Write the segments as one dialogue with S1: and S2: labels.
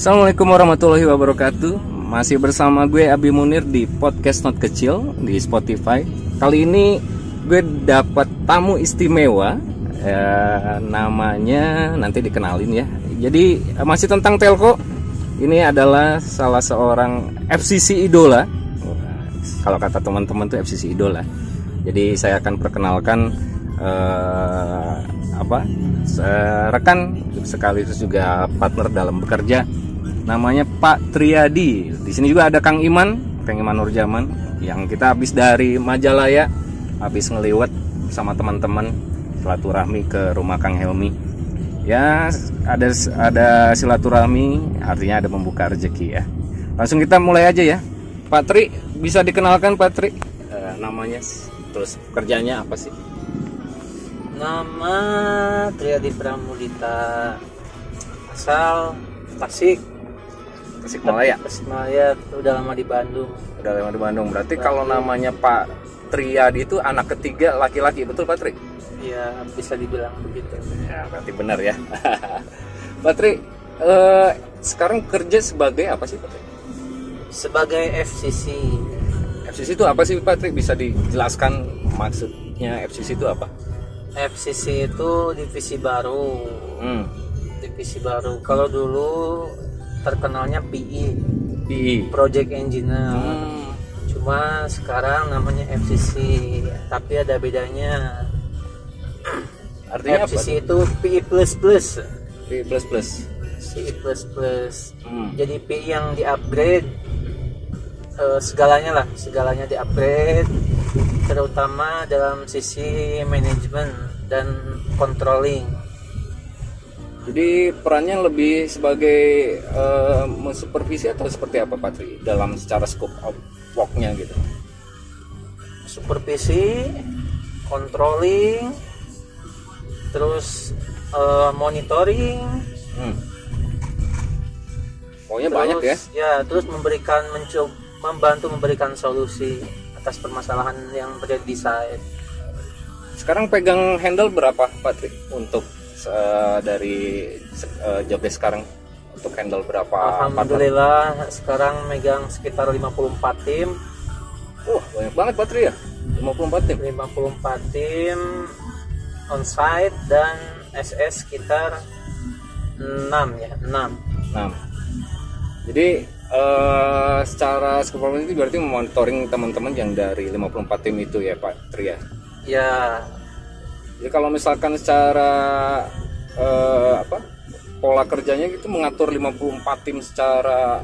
S1: Assalamualaikum warahmatullahi wabarakatuh. Masih bersama gue Abi Munir di podcast Not Kecil di Spotify. Kali ini gue dapat tamu istimewa eh, Namanya nanti dikenalin ya. Jadi masih tentang telco Ini adalah salah seorang FCC idola. Kalau kata teman-teman tuh FCC idola. Jadi saya akan perkenalkan eh, apa rekan sekaligus juga partner dalam bekerja namanya Pak Triadi. Di sini juga ada Kang Iman, Kang Iman Nurjaman yang kita habis dari Majalaya, habis ngeliwat sama teman-teman silaturahmi ke rumah Kang Helmi. Ya, ada ada silaturahmi, artinya ada membuka rezeki ya. Langsung kita mulai aja ya. Pak Tri, bisa dikenalkan Pak Tri? Eh, namanya terus kerjanya apa sih?
S2: Nama Triadi Pramudita asal Tasik
S1: Tasikmalaya.
S2: Tasikmalaya udah lama di Bandung
S1: Udah lama di Bandung. Berarti kalau namanya Pak Triadi itu anak ketiga laki-laki, betul Pak Tri?
S2: ya bisa dibilang begitu
S1: Ya, berarti benar ya. Pak Tri, eh, sekarang kerja sebagai apa sih Pak Tri?
S2: sebagai FCC
S1: FCC itu apa sih Pak Tri? Bisa dijelaskan maksudnya FCC itu apa?
S2: FCC itu divisi baru
S1: Hmm,
S2: divisi baru kalau dulu terkenalnya PE
S1: PI.
S2: Project Engineer.
S1: Hmm,
S2: cuma sekarang namanya FCC tapi ada bedanya.
S1: Artinya apa?
S2: FCC itu PE plus plus.
S1: PI plus plus.
S2: PE plus plus.
S1: Hmm.
S2: jadi PI yang di upgrade eh, segalanya lah. Segalanya di upgrade terutama dalam sisi manajemen dan controlling
S1: Jadi perannya lebih sebagai eh, mensupervisi atau seperti apa Pak Tri dalam secara scope of work-nya gitu?
S2: supervisi controlling terus eh, monitoring
S1: Hmm. Pokoknya
S2: terus,
S1: banyak ya.
S2: ya terus memberikan mencoba membantu memberikan solusi atas permasalahan yang terjadi di site
S1: Sekarang pegang handle berapa Pak Tri untuk eh, dari uh, sekarang untuk handle berapa partner?
S2: Alhamdulillah sekarang megang sekitar 54 tim.
S1: Wah banyak banget Pak Tri ya 54 tim?
S2: 54 tim on-site dan SS sekitar 6 ya 6
S1: Nah jadi eh, secara scope itu berarti memonitoring teman-teman yang dari 54 tim itu ya Pak Tri ya?
S2: Ya
S1: Jadi kalau misalkan secara eh, apa pola kerjanya gitu mengatur 54 tim secara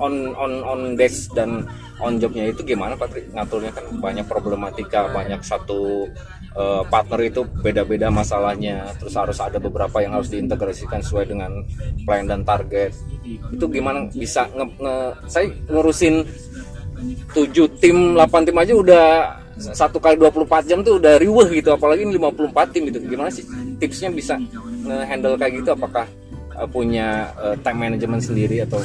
S1: on on on desk dan on jobnya itu gimana Pak Tri? Ngaturnya kan banyak problematika, banyak satu eh, partner itu beda-beda masalahnya, terus harus ada beberapa yang harus diintegrasikan sesuai dengan plan dan target. Itu gimana bisa nge, nge- saya ngurusin 7 tim, 8 tim aja udah satu kali 24 jam tuh udah riweh gitu apalagi ini 54 tim gitu. Gimana sih tipsnya bisa nge-handle kayak gitu? Apakah eh, punya eh, time management sendiri atau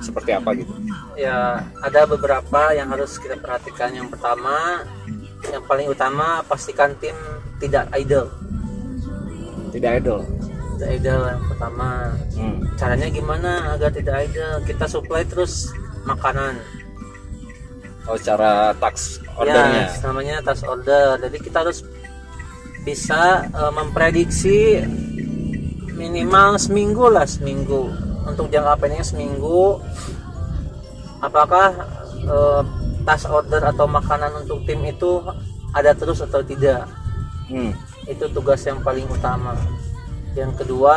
S1: seperti apa gitu?
S2: Ya ada beberapa yang harus kita perhatikan. Yang pertama yang paling utama pastikan tim tidak idle.
S1: Tidak idle.
S2: Tidak idle yang pertama.
S1: Hmm.
S2: caranya gimana agar tidak idle? Kita supply terus makanan
S1: oh secara tax ordernya
S2: Ya, namanya task order. Jadi kita harus bisa eh, memprediksi minimal seminggu lah seminggu untuk jangka pendeknya seminggu. Apakah eh, task order atau makanan untuk tim itu ada terus atau tidak?
S1: Hmm.
S2: Itu tugas yang paling utama. Yang kedua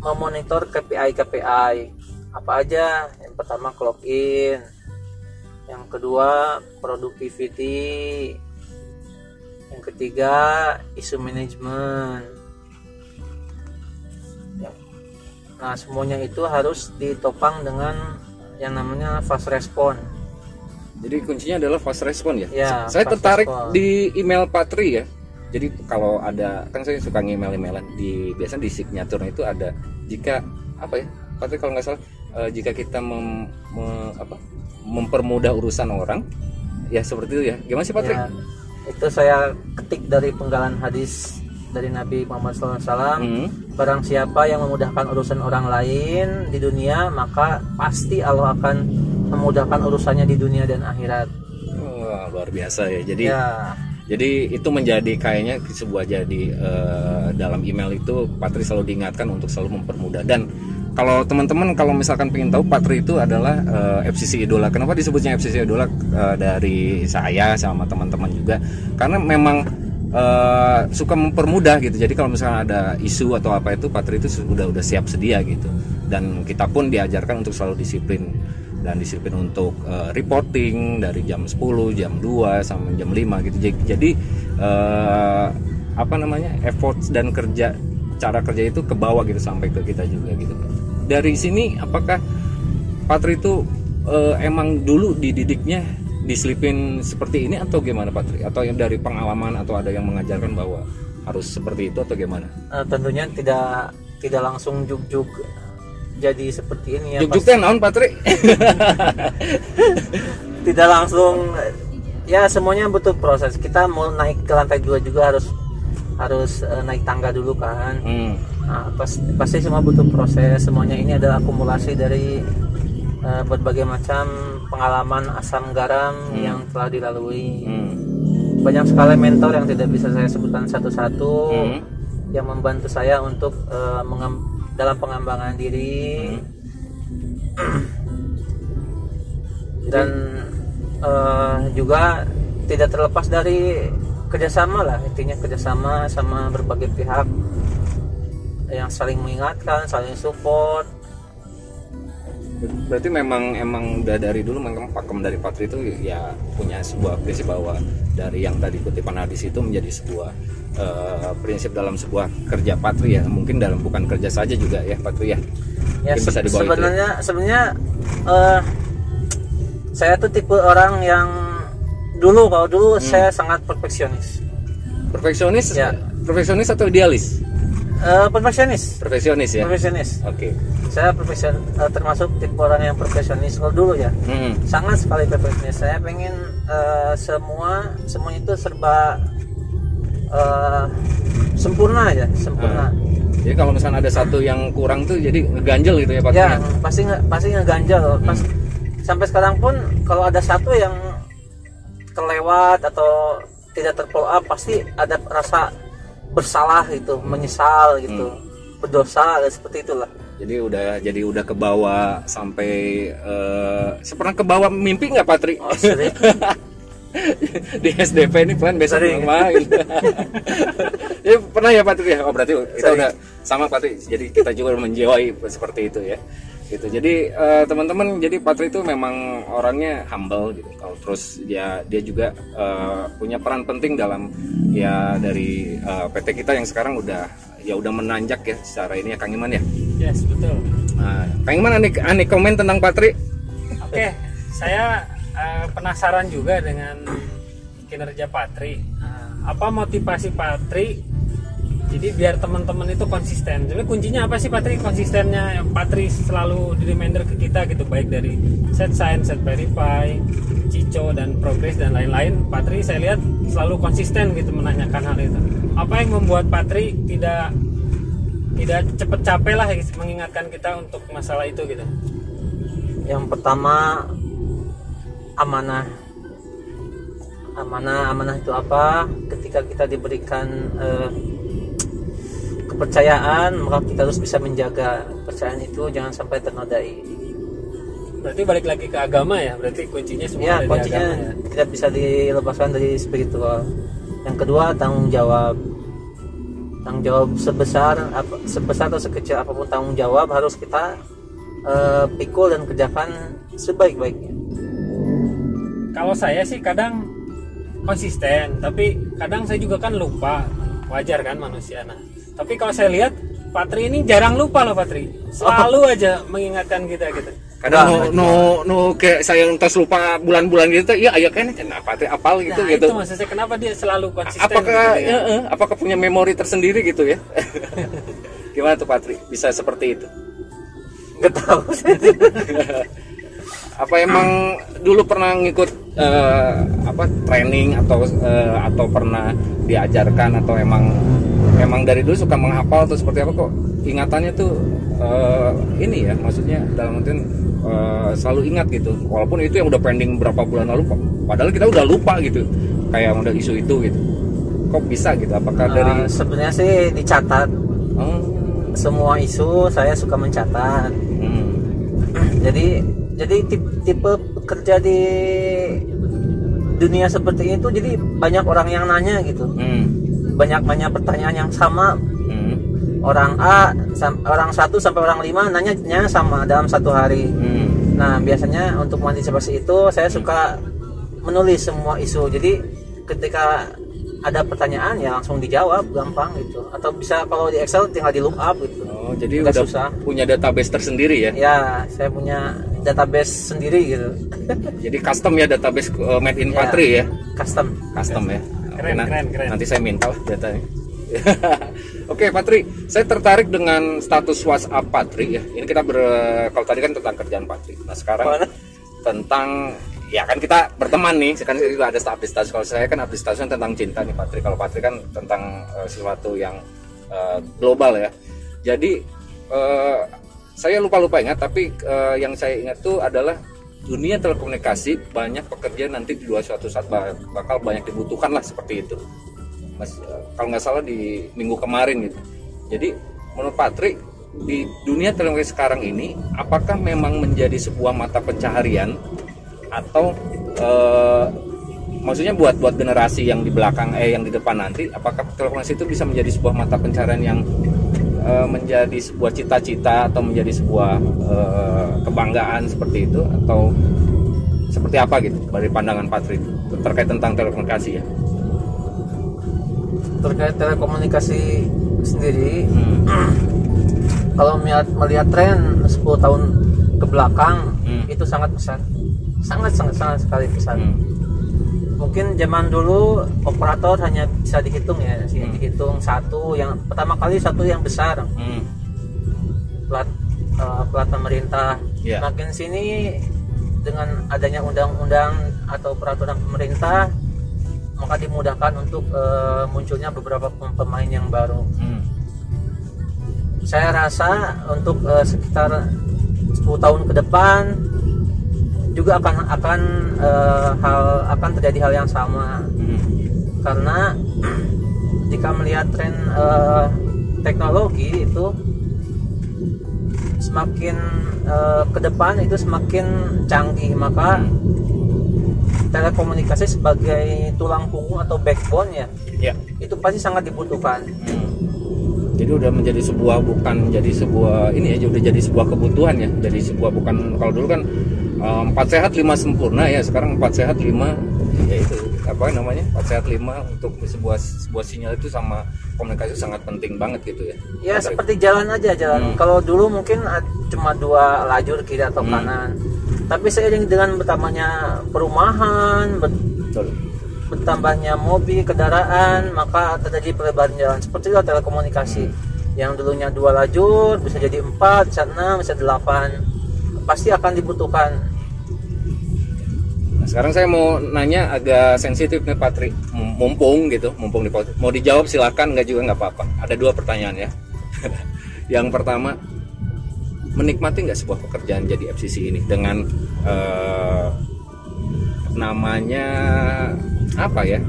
S2: memonitor KPI KPI apa aja? Yang pertama clock in. Yang kedua productivity. Yang ketiga isu manajemen Ya. nah semuanya itu harus ditopang dengan yang namanya fast response
S1: jadi kuncinya adalah fast respon ya,
S2: Ya,
S1: saya tertarik
S2: respon.
S1: di email Patri ya. Jadi kalau ada kan saya suka email emailan di biasanya di signaturnya itu ada jika apa ya? Patri kalau nggak salah eh, jika kita mem- me- apa, mempermudah urusan orang ya seperti itu ya. Gimana sih Patri
S2: Ya, itu saya ketik dari penggalan hadis dari Nabi Muhammad SAW
S1: Hmm.
S2: barang siapa yang memudahkan urusan orang lain di dunia maka pasti Allah akan memudahkan urusannya di dunia dan akhirat.
S1: Wah, luar biasa ya. Jadi
S2: ya.
S1: jadi itu menjadi kayaknya sebuah jadi eh, dalam email itu Patri selalu diingatkan untuk selalu mempermudah. Dan kalau teman-teman kalau misalkan pengen tahu Patri itu adalah eh, FCC idola. Kenapa disebutnya FCC idola Eh, dari saya sama teman-teman juga karena memang eh, suka mempermudah gitu. Jadi kalau misalkan ada isu atau apa itu Patri itu sudah udah siap sedia gitu. Dan kita pun diajarkan untuk selalu disiplin dan disiplin untuk eh, reporting dari jam 10, jam 2 sampai jam 5 gitu. Jadi, eh, apa namanya? effort dan kerja cara kerja itu ke bawah gitu sampai ke kita juga gitu. Dari sini apakah Patri itu eh, emang dulu dididiknya diselipin seperti ini atau gimana Patri? Atau yang dari pengalaman atau ada yang mengajarkan bahwa harus seperti itu atau gimana?
S2: eh, tentunya tidak tidak langsung juk-juk jadi seperti ini ya
S1: Juk-juk teh naon Patri?
S2: tidak langsung ya semuanya butuh proses kita mau naik ke lantai dua juga harus harus eh, naik tangga dulu kan
S1: Hmm.
S2: Nah, pas- pasti semua butuh proses semuanya ini adalah akumulasi dari eh, berbagai macam pengalaman asam garam yang telah dilalui
S1: Hmm.
S2: banyak sekali mentor yang tidak bisa saya sebutkan satu-satu
S1: Hmm.
S2: yang membantu saya untuk mengem- dalam pengembangan diri dan eh, juga tidak terlepas dari kerjasama lah intinya kerjasama sama berbagai pihak yang saling mengingatkan saling support.
S1: Berarti memang emang udah dari dulu memang pakem dari Patri itu ya punya sebuah prinsip bahwa dari yang tadi kutipan hadis itu menjadi sebuah eh, prinsip dalam sebuah kerja Patri ya. Mungkin dalam bukan kerja saja juga ya Patri ya.
S2: Ya
S1: Mungkin bisa
S2: se-
S1: dibawa itu ya.
S2: sebenarnya sebenarnya eh, saya tuh tipe orang yang dulu kalau dulu
S1: Hmm.
S2: saya sangat perfeksionis.
S1: Perfeksionis?
S2: Ya.
S1: perfeksionis atau idealis?
S2: Eh, perfeksionis.
S1: Perfeksionis ya?
S2: Perfeksionis.
S1: Oke.
S2: Saya profesion eh, termasuk tipe orang yang perfeksionis kalau dulu ya.
S1: Hmm.
S2: sangat sekali perfeksionis. Saya pengen eh, semua semuanya itu serba eh, sempurna aja sempurna.
S1: Jadi kalau misalnya ada satu yang kurang tuh jadi ngeganjel gitu ya Patri
S2: ya
S1: ya?
S2: pasti nggak pasti ngeganjal pas sampai sekarang pun kalau ada satu yang kelewat atau tidak terfollow up pasti ada rasa bersalah gitu menyesal gitu berdosa seperti itulah.
S1: Jadi udah jadi udah ke bawah sampai eh pernah ke bawah mimpi nggak Patri?
S2: Oh, sering.
S1: di SDP ini plan besok
S2: Sering.
S1: main. Ya pernah ya Patri? Ya oh berarti kita
S2: Sering.
S1: udah sama Patri. Jadi kita juga menjiwai seperti itu ya gitu jadi eh, teman-teman jadi Patri itu memang orangnya humble gitu kalau terus dia dia juga eh, punya peran penting dalam ya dari eh, PT kita yang sekarang udah ya udah menanjak ya secara ini ya Kang Iman ya
S3: Yes, betul.
S1: nah, Kang Iman aneh, aneh komen tentang Patri
S3: Oke, saya eh, penasaran juga dengan kinerja Patri. Eh, apa motivasi Patri? Jadi biar teman-teman itu konsisten. Jadi kuncinya apa sih Patri? Konsistennya Patri selalu di reminder ke kita gitu, baik dari set sign, set verify, Cico dan progress dan lain-lain. Patri saya lihat selalu konsisten gitu menanyakan hal itu. Apa yang membuat Patri tidak tidak cepet capek lah gitu, mengingatkan kita untuk masalah itu gitu.
S2: yang pertama amanah amanah amanah itu apa ketika kita diberikan eh, kepercayaan maka kita harus bisa menjaga kepercayaan itu jangan sampai ternodai
S3: Berarti balik lagi ke agama ya. Berarti kuncinya semua
S2: ya
S3: ada di
S2: kuncinya
S3: agama ya.
S2: tidak bisa dilepaskan dari spiritual yang kedua tanggung jawab tanggung jawab sebesar apa sebesar atau sekecil apa pun tanggung jawab harus kita eh, pikul dan kerjakan sebaik-baiknya
S3: Kalau saya sih kadang konsisten, tapi kadang saya juga kan lupa. Wajar kan manusia. Nah, tapi kalau saya lihat Patri ini jarang lupa loh Patri. Selalu aja mengingatkan kita gitu.
S1: kadang no, no, no kayak saya entas lupa bulan-bulan gitu iya ayah kan kenapa Patri apal gitu
S3: Nah,
S1: gitu
S3: itu maksud saya kenapa dia selalu konsisten
S1: apakah
S3: gitu
S1: ya,
S3: ya?
S1: apakah punya memori tersendiri gitu ya? Gimana tuh Patri? Bisa seperti itu?
S2: Nggak tahu.
S1: Apa emang dulu pernah ngikut eh, apa training atau eh, atau pernah diajarkan atau emang memang dari dulu suka menghafal atau seperti apa kok ingatannya tuh eh, ini ya maksudnya dalam artian eh, selalu ingat gitu. Walaupun itu yang udah pending berapa bulan lalu kok padahal kita udah lupa gitu kayak udah isu itu gitu. Kok bisa gitu? Apakah dari
S2: Eh, sebenarnya sih dicatat.
S1: Oh,
S2: semua isu saya suka mencatat.
S1: Hmm,
S2: jadi jadi tipe, tipe pekerja di dunia seperti itu jadi banyak orang yang nanya gitu.
S1: Hmm,
S2: banyak banyak pertanyaan yang sama.
S1: Hmm,
S2: orang A sam- orang satu sampai orang lima nanya nya sama dalam satu hari.
S1: Hmm.
S2: nah biasanya untuk mengantisipasi itu saya suka menulis semua isu. Jadi ketika ada pertanyaan ya langsung dijawab gampang gitu. Atau bisa kalau di Excel tinggal di look up gitu.
S1: Oh, jadi
S2: Nggak
S1: udah
S2: susah.
S1: punya database tersendiri ya?
S2: Ya saya punya database sendiri gitu.
S1: Jadi custom ya database eh, made in
S2: Ya.
S1: Patri ya?
S2: custom.
S1: Custom ya.
S3: Keren,
S1: na-
S3: keren, keren.
S1: Nanti saya minta lah datanya. Oke, Patri, saya tertarik dengan status WhatsApp Patri ya. Ini kita ber kalau tadi kan tentang kerjaan Patri. Nah, sekarang
S2: Mana?
S1: tentang ya kan kita berteman nih. Sekarang juga ada update status. Kalau saya kan update statusnya tentang cinta nih Patri. Kalau Patri kan tentang eh, sesuatu yang eh, global ya. Jadi eh, saya lupa-lupa ingat, tapi eh, yang saya ingat tuh adalah dunia telekomunikasi banyak pekerja nanti di luar suatu saat ba- bakal banyak dibutuhkan lah seperti itu. Mas, eh, kalau nggak salah di minggu kemarin gitu. Jadi menurut Patrik di dunia telekomunikasi sekarang ini apakah memang menjadi sebuah mata pencaharian atau eh, maksudnya buat buat generasi yang di belakang eh yang di depan nanti apakah telekomunikasi itu bisa menjadi sebuah mata pencaharian yang eh, menjadi sebuah cita-cita atau menjadi sebuah eh, kebanggaan seperti itu atau seperti apa gitu dari pandangan Patri terkait tentang telekomunikasi ya?
S2: terkait telekomunikasi sendiri
S1: Hmm.
S2: kalau melihat melihat tren 10 tahun ke belakang
S1: Hmm.
S2: itu sangat besar sangat sangat sangat sekali besar
S1: Hmm.
S2: Mungkin zaman dulu operator hanya bisa dihitung ya sih
S1: Hmm.
S2: dihitung satu yang pertama kali satu yang besar
S1: Hmm.
S2: plat eh, plat pemerintah
S1: Ya.
S2: makin sini dengan adanya undang-undang atau peraturan pemerintah maka dimudahkan untuk eh, munculnya beberapa pem- pemain yang baru
S1: Hmm.
S2: saya rasa untuk eh, sekitar 10 tahun ke depan juga akan akan eh, hal akan terjadi hal yang sama
S1: Hmm.
S2: karena jika melihat tren eh, teknologi itu semakin eh, ke depan itu semakin canggih maka telekomunikasi sebagai tulang punggung atau backbone ya
S1: Ya.
S2: itu pasti sangat dibutuhkan
S1: Hmm. Jadi udah menjadi sebuah bukan jadi sebuah ini ya udah jadi sebuah kebutuhan ya. Jadi sebuah bukan kalau dulu kan empat sehat lima sempurna ya sekarang empat sehat lima ya itu apa namanya empat sehat lima untuk sebuah sebuah sinyal itu sama komunikasi sangat penting banget gitu ya.
S2: ya seperti jalan aja jalan
S1: Hmm.
S2: kalau dulu mungkin cuma dua lajur kiri atau
S1: Hmm.
S2: kanan tapi seiring dengan bertambahnya perumahan ber-
S1: Betul.
S2: bertambahnya mobil kendaraan maka terjadi pelebaran jalan seperti itu telekomunikasi
S1: Hmm.
S2: yang dulunya dua lajur bisa jadi empat bisa enam bisa delapan pasti akan dibutuhkan
S1: Nah, sekarang saya mau nanya agak sensitif nih Patri, mumpung gitu, mumpung di. Mau dijawab silakan, nggak juga nggak apa-apa. Ada dua pertanyaan ya. Yang pertama, menikmati nggak sebuah pekerjaan jadi FCC ini dengan eh, namanya apa ya?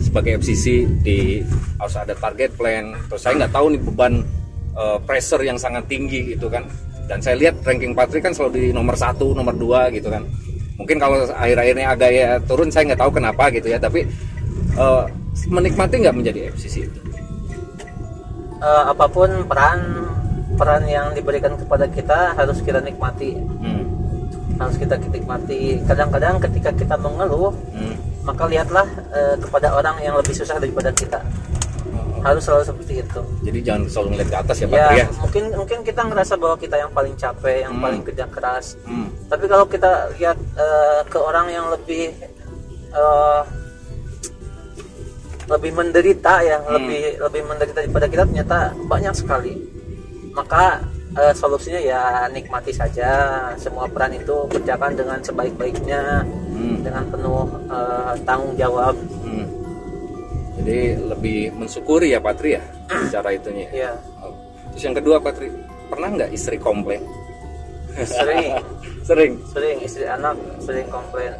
S1: Sebagai FCC di harus ada target plan. Terus saya nggak tahu nih beban eh, pressure yang sangat tinggi gitu kan. Dan saya lihat ranking Patri kan selalu di nomor satu, nomor dua gitu kan. Mungkin kalau akhir-akhirnya agak ya turun saya nggak tahu kenapa gitu ya. Tapi eh, menikmati nggak menjadi FCC itu?
S2: Eh, apa pun peran peran yang diberikan kepada kita harus kita nikmati.
S1: Hmm.
S2: harus kita nikmati. Kadang-kadang ketika kita mengeluh
S1: Hmm.
S2: maka lihatlah eh, kepada orang yang lebih susah daripada kita harus selalu seperti itu
S1: jadi jangan selalu ngeliat ke atas ya Pak
S2: ya
S1: ya
S2: mungkin mungkin kita ngerasa bahwa kita yang paling capek yang
S1: Hmm.
S2: paling kerja keras
S1: hmm.
S2: tapi kalau kita lihat eh, ke orang yang lebih eh, lebih menderita ya
S1: Hmm.
S2: lebih lebih menderita daripada kita ternyata banyak sekali maka eh, solusinya ya nikmati saja semua peran itu kerjakan dengan sebaik-baiknya
S1: Hmm.
S2: dengan penuh eh, tanggung jawab.
S1: Jadi lebih mensyukuri ya Patri ya secara itunya.
S2: Iya.
S1: Oh. Terus yang kedua Patri, pernah nggak istri komplain?
S2: Sering,
S1: Sering.
S2: sering istri anak sering komplain.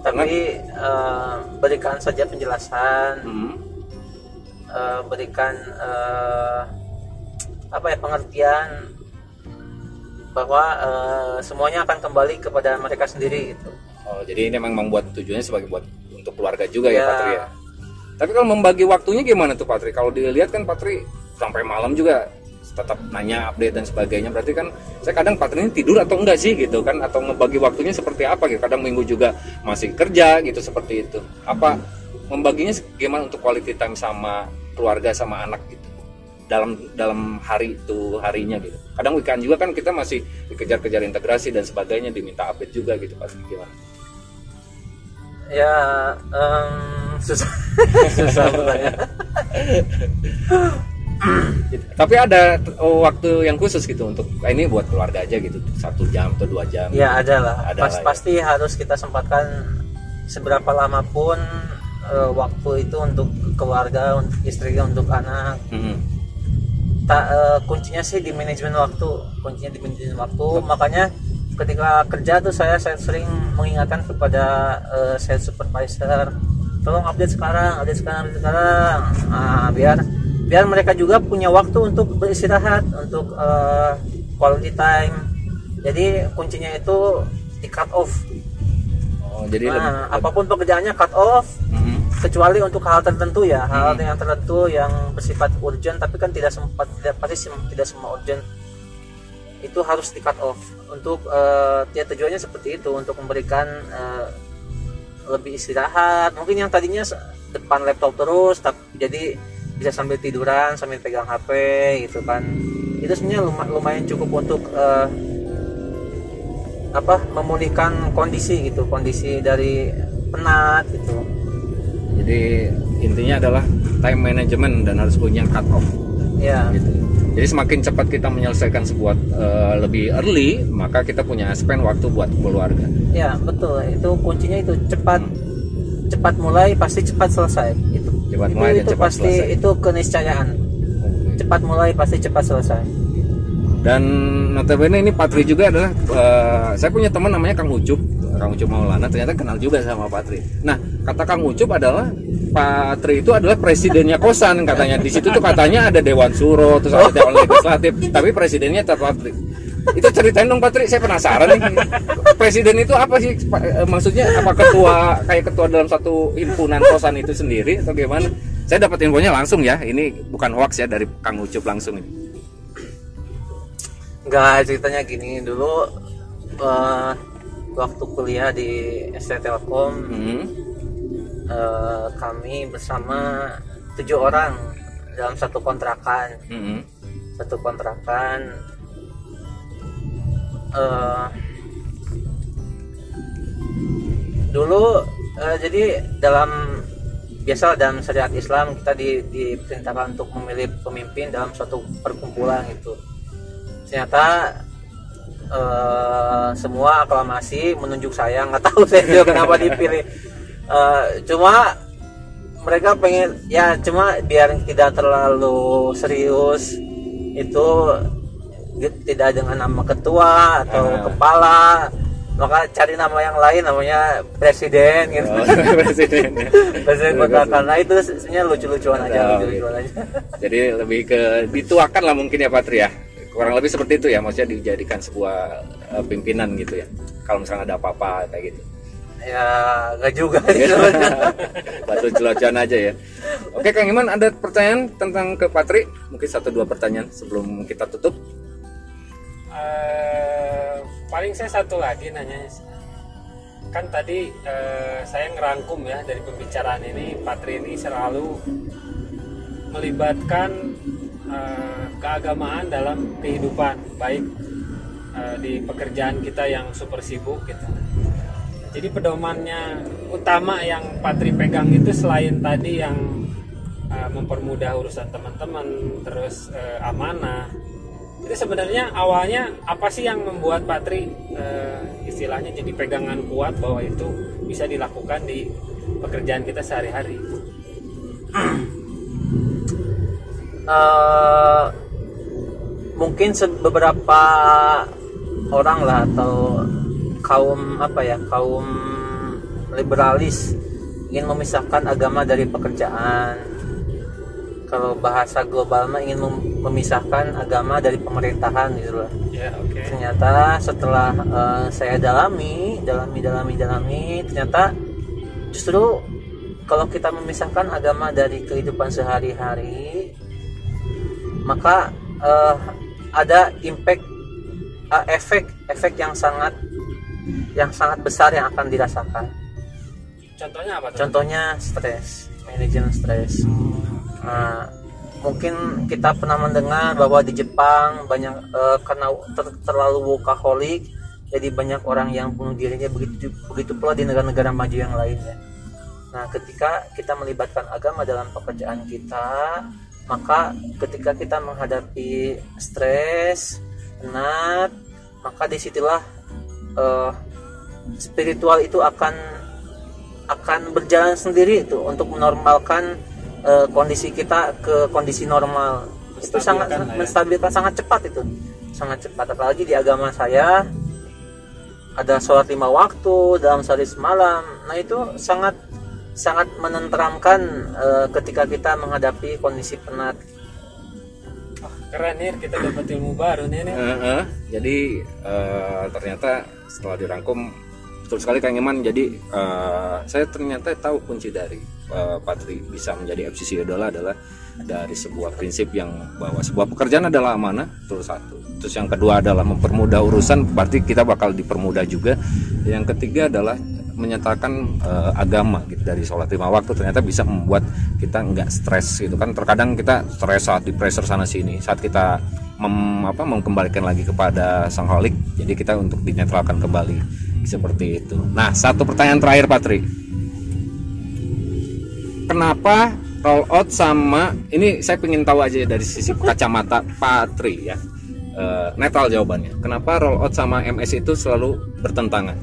S2: Tapi eh, berikan saja penjelasan,
S1: Hmm.
S2: eh, berikan eh, apa ya pengertian bahwa eh, semuanya akan kembali kepada mereka sendiri gitu.
S1: Oh, jadi ini memang membuat tujuannya sebagai buat untuk keluarga juga ya,
S2: Ya.
S1: Patri ya. Tapi kalau membagi waktunya gimana tuh Patri? Kalau dilihat kan Patri sampai malam juga tetap nanya update dan sebagainya. Berarti kan saya kadang Patri ini tidur atau enggak sih gitu kan atau ngebagi waktunya seperti apa gitu. Kadang minggu juga masih kerja gitu seperti itu. Apa membaginya gimana untuk quality time sama keluarga sama anak gitu? dalam dalam hari itu harinya gitu. Kadang weekend juga kan kita masih dikejar-kejar integrasi dan sebagainya diminta update juga gitu pasti gimana?
S2: Ya em, susah susah bertanya.
S1: Gitu. Tapi ada waktu yang khusus gitu untuk ah, ini buat keluarga aja gitu satu jam atau dua jam.
S2: Ya ada lah. Pas-
S1: ya.
S2: Pasti harus kita sempatkan seberapa lama pun eh, waktu itu untuk keluarga, untuk istri, untuk anak.
S1: Mhm.
S2: Ta- eh, kuncinya sih di manajemen waktu. Kuncinya di manajemen waktu. Makanya ketika kerja tuh saya, saya sering mengingatkan kepada eh, sales supervisor, tolong update sekarang, update sekarang, update sekarang. Ah, biar biar mereka juga punya waktu untuk beristirahat, untuk eh, quality time. Jadi kuncinya itu di cut off.
S1: Oh, jadi lebih,
S2: Nah, apa pun pekerjaannya cut off,
S1: Mhm.
S2: kecuali untuk hal tertentu ya hal
S1: Hmm.
S2: yang tertentu yang bersifat urgent tapi kan tidak sempat tidak pasti tidak semua urgent itu harus di cut off. Untuk eh, ya tujuannya seperti itu untuk memberikan eh, lebih istirahat. Mungkin yang tadinya depan laptop terus tapi jadi bisa sambil tiduran sambil pegang HP gitu kan. Itu sebenarnya luma- lumayan cukup untuk eh, apa memulihkan kondisi gitu kondisi dari penat gitu.
S1: Jadi intinya adalah time management dan harus punya cut off.
S2: Ya
S1: gitu. Jadi semakin cepat kita menyelesaikan sebuah eh, lebih early, maka kita punya spend waktu buat keluarga.
S2: Ya betul, itu kuncinya itu cepat cepat mulai pasti cepat selesai. Itu
S1: Cepat
S2: itu,
S1: mulai dan
S2: itu
S1: cepat
S2: pasti
S1: selesai.
S2: itu keniscayaan. Cepat mulai pasti cepat selesai.
S1: Dan notabene ini Patri juga adalah eh, saya punya teman namanya Kang Ucup, Kang Ucup Maulana ternyata kenal juga sama Patri. Nah, kata Kang Ucup adalah Patri itu adalah presidennya kosan katanya. Di situ tuh katanya ada dewan suro, terus ada dewan legislatif, tapi presidennya tetap Patri. Itu ceritain dong Patri, saya penasaran nih. Presiden itu apa sih? Pak? Eh, Maksudnya apa ketua kayak ketua dalam satu himpunan kosan itu sendiri atau gimana? Saya dapat infonya langsung ya. Ini bukan hoax ya dari Kang Ucup langsung ini.
S2: Enggak ceritanya gini dulu eh, waktu kuliah di ST Telkom
S1: Hmm.
S2: Eh, kami bersama tujuh orang dalam satu kontrakan.
S1: Hmm.
S2: satu kontrakan. Eh dulu eh, jadi dalam biasa dalam syariat Islam kita di, diperintahkan untuk memilih pemimpin dalam suatu perkumpulan itu ternyata eh, semua aklamasi menunjuk saya nggak tahu saya juga kenapa dipilih Eh, cuma mereka pengen ya cuma biar tidak terlalu serius itu tidak dengan nama ketua atau
S1: Ah.
S2: kepala maka cari nama yang lain namanya presiden gitu
S1: Oh, presiden. ya.
S2: presiden kota karena itu sebenarnya lucu-lucuan aja
S1: Oh,
S2: lucu-lucuan aja
S1: Jadi lebih ke dituakan lah mungkin ya Patri ya. Kurang lebih seperti itu ya, maksudnya dijadikan sebuah eh, pimpinan gitu ya. Kalau misalnya ada apa-apa kayak gitu.
S2: Ya nggak juga gitu
S1: Batu celocan aja ya. Oke Kang Iman ada pertanyaan tentang ke Patri? Mungkin satu dua pertanyaan sebelum kita tutup.
S3: Eh, paling saya satu lagi nanya kan tadi eh, saya ngerangkum ya dari pembicaraan ini Patri ini selalu melibatkan eh, keagamaan dalam kehidupan baik eh, di pekerjaan kita yang super sibuk gitu jadi pedomannya utama yang Patri pegang itu selain tadi yang eh, mempermudah urusan teman-teman terus eh, amanah. Itu sebenarnya awalnya apa sih yang membuat Patri eh, istilahnya jadi pegangan kuat bahwa itu bisa dilakukan di pekerjaan kita sehari-hari?
S2: Eh, mungkin beberapa orang lah atau kaum apa ya kaum liberalis ingin memisahkan agama dari pekerjaan. Kalau bahasa global mah ingin mem- memisahkan agama dari pemerintahan gitu loh.
S3: Ya oke.
S2: Ternyata setelah eh, saya dalami dalami dalami dalami ternyata justru kalau kita memisahkan agama dari kehidupan sehari-hari maka eh, ada impact eh, efek efek yang sangat yang sangat besar yang akan dirasakan.
S3: Contohnya apa tuh?
S2: Contohnya stres manajemen stres. Nah, mungkin kita pernah mendengar bahwa di Jepang banyak eh, karena ter- terlalu workaholic jadi banyak orang yang bunuh dirinya begitu begitu pula di negara-negara maju yang lainnya. Nah, ketika kita melibatkan agama dalam pekerjaan kita, maka ketika kita menghadapi stres, penat, maka di situlah eh, spiritual itu akan akan berjalan sendiri itu untuk menormalkan eh, kondisi kita ke kondisi normal. Itu sangat
S3: ya.
S2: menstabilkan sangat cepat itu. Sangat cepat. Apalagi di agama saya ada sholat lima waktu dalam sehari semalam. Nah itu sangat sangat menenteramkan eh, ketika kita menghadapi kondisi penat
S3: Keren nih kita dapat ilmu baru nih nih
S1: Eh, eh. jadi eh, ternyata setelah dirangkum betul sekali Kang Iman. Jadi eh, saya ternyata tahu kunci dari eh, Patri bisa menjadi FCC idola adalah dari sebuah prinsip yang bahwa sebuah pekerjaan adalah amanah itu satu. Terus yang kedua adalah mempermudah urusan berarti kita bakal dipermudah juga. Yang ketiga adalah menyatakan eh, agama gitu dari sholat lima waktu ternyata bisa membuat kita nggak stres gitu kan. Terkadang kita stres saat di pressure sana sini saat kita mem, apa, mengembalikan lagi kepada sang holik jadi kita untuk dinetralkan kembali seperti itu. Nah satu pertanyaan terakhir Patri kenapa roll out sama ini saya ingin tahu aja dari sisi kacamata Patri ya Eh, netral jawabannya. Kenapa roll out sama MS itu selalu bertentangan?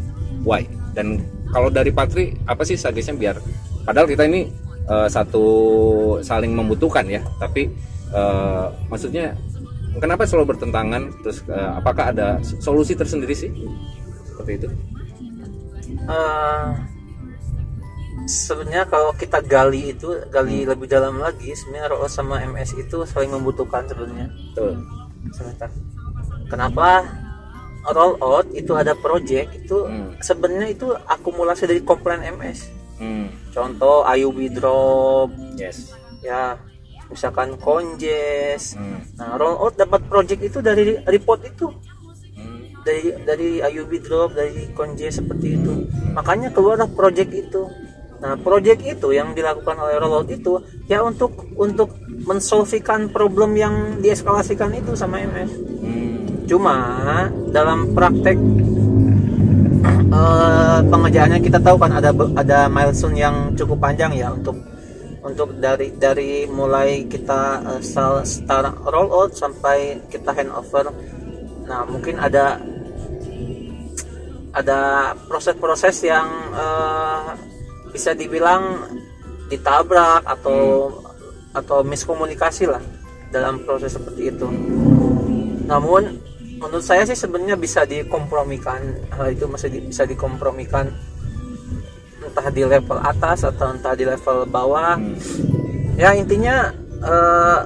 S1: Why? Dan kalau dari Patri apa sih sagesnya biar padahal kita ini eh, satu saling membutuhkan ya tapi eh, maksudnya kenapa selalu bertentangan? Terus eh, apakah ada solusi tersendiri sih? Seperti itu.
S2: Eh, sebenarnya kalau kita gali itu gali lebih dalam lagi sebenarnya RO sama MS itu saling membutuhkan sebenarnya.
S1: Betul.
S2: Kenapa roll out itu ada project itu
S1: Hmm.
S2: sebenarnya itu akumulasi dari komplain MS
S1: hmm.
S2: contoh IUB drop
S1: yes
S2: ya misalkan conges
S1: hmm.
S2: nah roll out dapat project itu dari report itu
S1: Hmm.
S2: dari dari IUB drop dari conges seperti itu makanya keluarlah project itu nah project itu yang dilakukan oleh rollout itu ya untuk untuk mensolvikan problem yang dieskalasikan itu sama MS
S1: Hmm.
S2: Cuma dalam praktek eh, pengerjaannya kita tahu kan ada ada milestone yang cukup panjang ya untuk untuk dari dari mulai kita sel- start roll out sampai kita handover. Nah mungkin ada ada proses-proses yang eh, bisa dibilang ditabrak atau atau miskomunikasi lah dalam proses seperti itu. Namun menurut saya sih sebenarnya bisa dikompromikan hal itu masih di- bisa dikompromikan. Entah di level atas atau entah di level bawah. Ya intinya eh,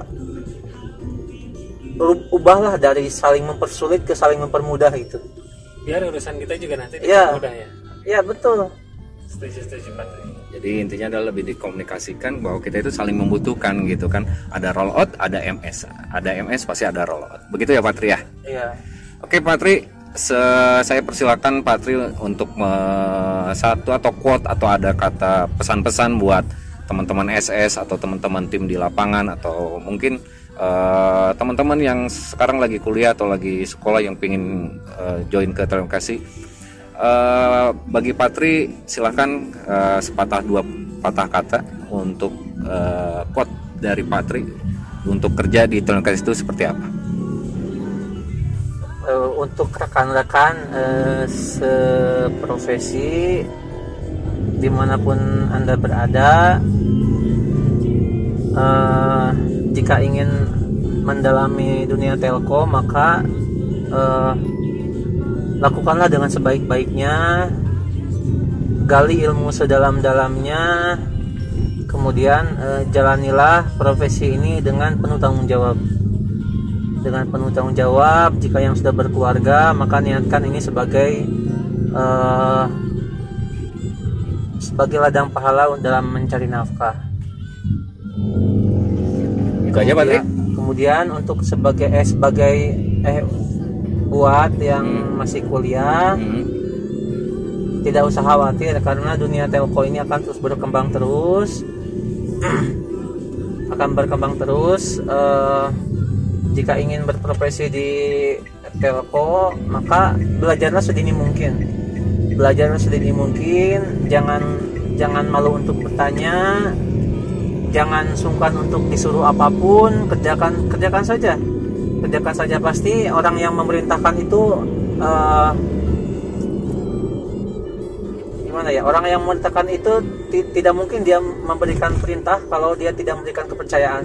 S2: ru- ubahlah dari saling mempersulit ke saling mempermudah itu.
S3: Biar urusan kita juga nanti
S2: Iya.
S3: mudah ya.
S2: Ya betul.
S3: Setuju setuju Patri
S1: Jadi intinya adalah lebih dikomunikasikan bahwa kita itu saling membutuhkan gitu kan. Ada roll out, ada MS. Ada MS pasti ada roll out. Begitu ya Patri ya.
S2: ya
S1: Oke Patri, se- saya persilakan Patri untuk satu atau quote atau ada kata pesan-pesan buat teman-teman SS atau teman-teman tim di lapangan atau mungkin eh, teman-teman yang sekarang lagi kuliah atau lagi sekolah yang pingin eh, join ke terima Eh, bagi Patri silahkan eh, sepatah dua patah kata untuk eh, quote dari Patri untuk kerja di Telkomsel itu seperti apa?
S2: Eh, untuk rekan-rekan eh, seprofesi di mana pun anda berada eh, jika ingin mendalami dunia telco maka eh, lakukanlah dengan sebaik-baiknya. Gali ilmu sedalam-dalamnya. Kemudian eh, jalanilah profesi ini dengan penuh tanggung jawab. Dengan penuh tanggung jawab jika yang sudah berkeluarga maka niatkan ini sebagai eh, sebagai ladang pahala dalam mencari nafkah. Kemudian- kemudian untuk sebagai eh sebagai eh buat yang masih kuliah.
S1: Hmm.
S2: tidak usah khawatir karena dunia telco ini akan terus berkembang terus. Akan berkembang terus. Eh, jika ingin berprofesi di telco maka belajarlah sedini mungkin. Belajarlah sedini mungkin. Jangan jangan malu untuk bertanya. Jangan sungkan untuk disuruh apa pun. Kerjakan kerjakan saja kerjakan saja pasti orang yang memerintahkan itu eh, gimana ya orang yang memerintahkan itu ti- tidak mungkin dia memberikan perintah kalau dia tidak memberikan kepercayaan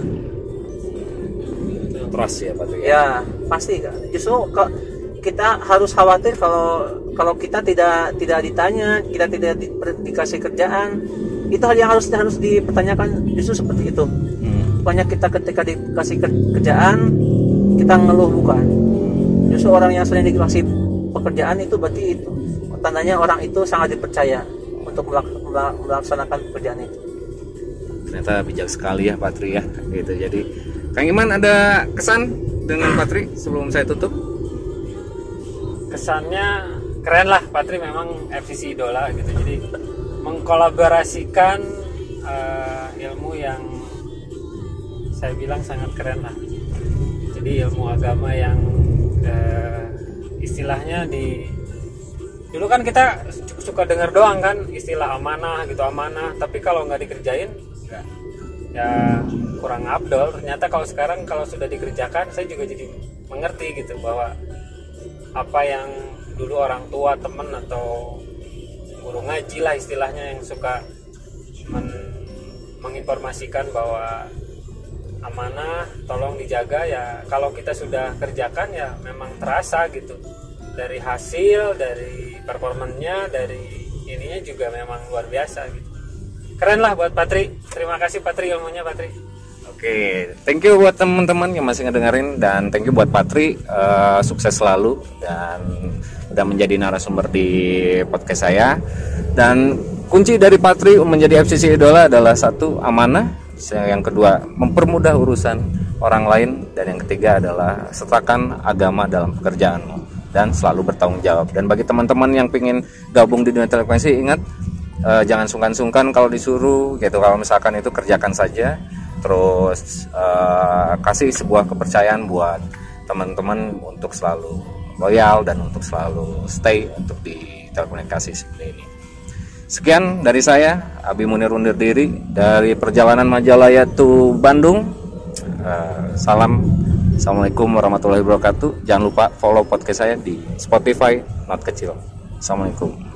S1: Trust ya Patri.
S2: ya pasti kan justru kita harus khawatir kalau kalau kita tidak tidak ditanya kita tidak di- dikasih kerjaan itu hal yang harus harus dipertanyakan justru seperti itu
S1: Hmm.
S2: banyak kita ketika dikasih ker- kerjaan kita ngeluh bukan justru orang yang sering dikasih pekerjaan itu berarti itu tandanya orang itu sangat dipercaya untuk melak- melak- melaksanakan pekerjaan itu
S1: Ternyata bijak sekali ya Patri ya. Gitu. Jadi Kang Iman ada kesan dengan Patri sebelum saya tutup?
S3: kesannya keren lah Patri memang FCC idola gitu jadi mengkolaborasikan eh, ilmu yang saya bilang sangat keren lah jadi ilmu agama yang eh, istilahnya di dulu kan kita su- suka dengar doang kan istilah amanah gitu amanah. Tapi kalau nggak dikerjain nggak ya kurang abdol. Ternyata kalau sekarang kalau sudah dikerjakan saya juga jadi mengerti gitu bahwa apa yang dulu orang tua temen atau guru ngaji lah istilahnya yang suka men- menginformasikan bahwa amanah tolong dijaga ya kalau kita sudah kerjakan ya memang terasa gitu. Dari hasil dari performanya dari ininya juga memang luar biasa gitu. Keren lah buat Patri. Terima kasih Patri ilmunya Patri.
S1: Oke, thank you buat teman-teman yang masih ngedengerin dan thank you buat Patri Eh, sukses selalu dan udah menjadi narasumber di podcast saya. Dan kunci dari Patri menjadi FCC idola adalah satu amanah, yang kedua mempermudah urusan orang lain. Dan yang ketiga adalah sertakan agama dalam pekerjaanmu dan selalu bertanggung jawab. Dan bagi teman-teman yang ingin gabung di dunia telekomunikasi ingat eh, jangan sungkan-sungkan kalau disuruh gitu. Kalau misalkan itu kerjakan saja. Terus eh, kasih sebuah kepercayaan buat teman-teman untuk selalu loyal dan untuk selalu stay untuk di telekomunikasi seperti ini sekian dari saya Abi Munir undur diri dari perjalanan Majalaya to Bandung. Eh, salam. Assalamualaikum warahmatullahi wabarakatuh. Jangan lupa follow podcast saya di Spotify not kecil. Assalamualaikum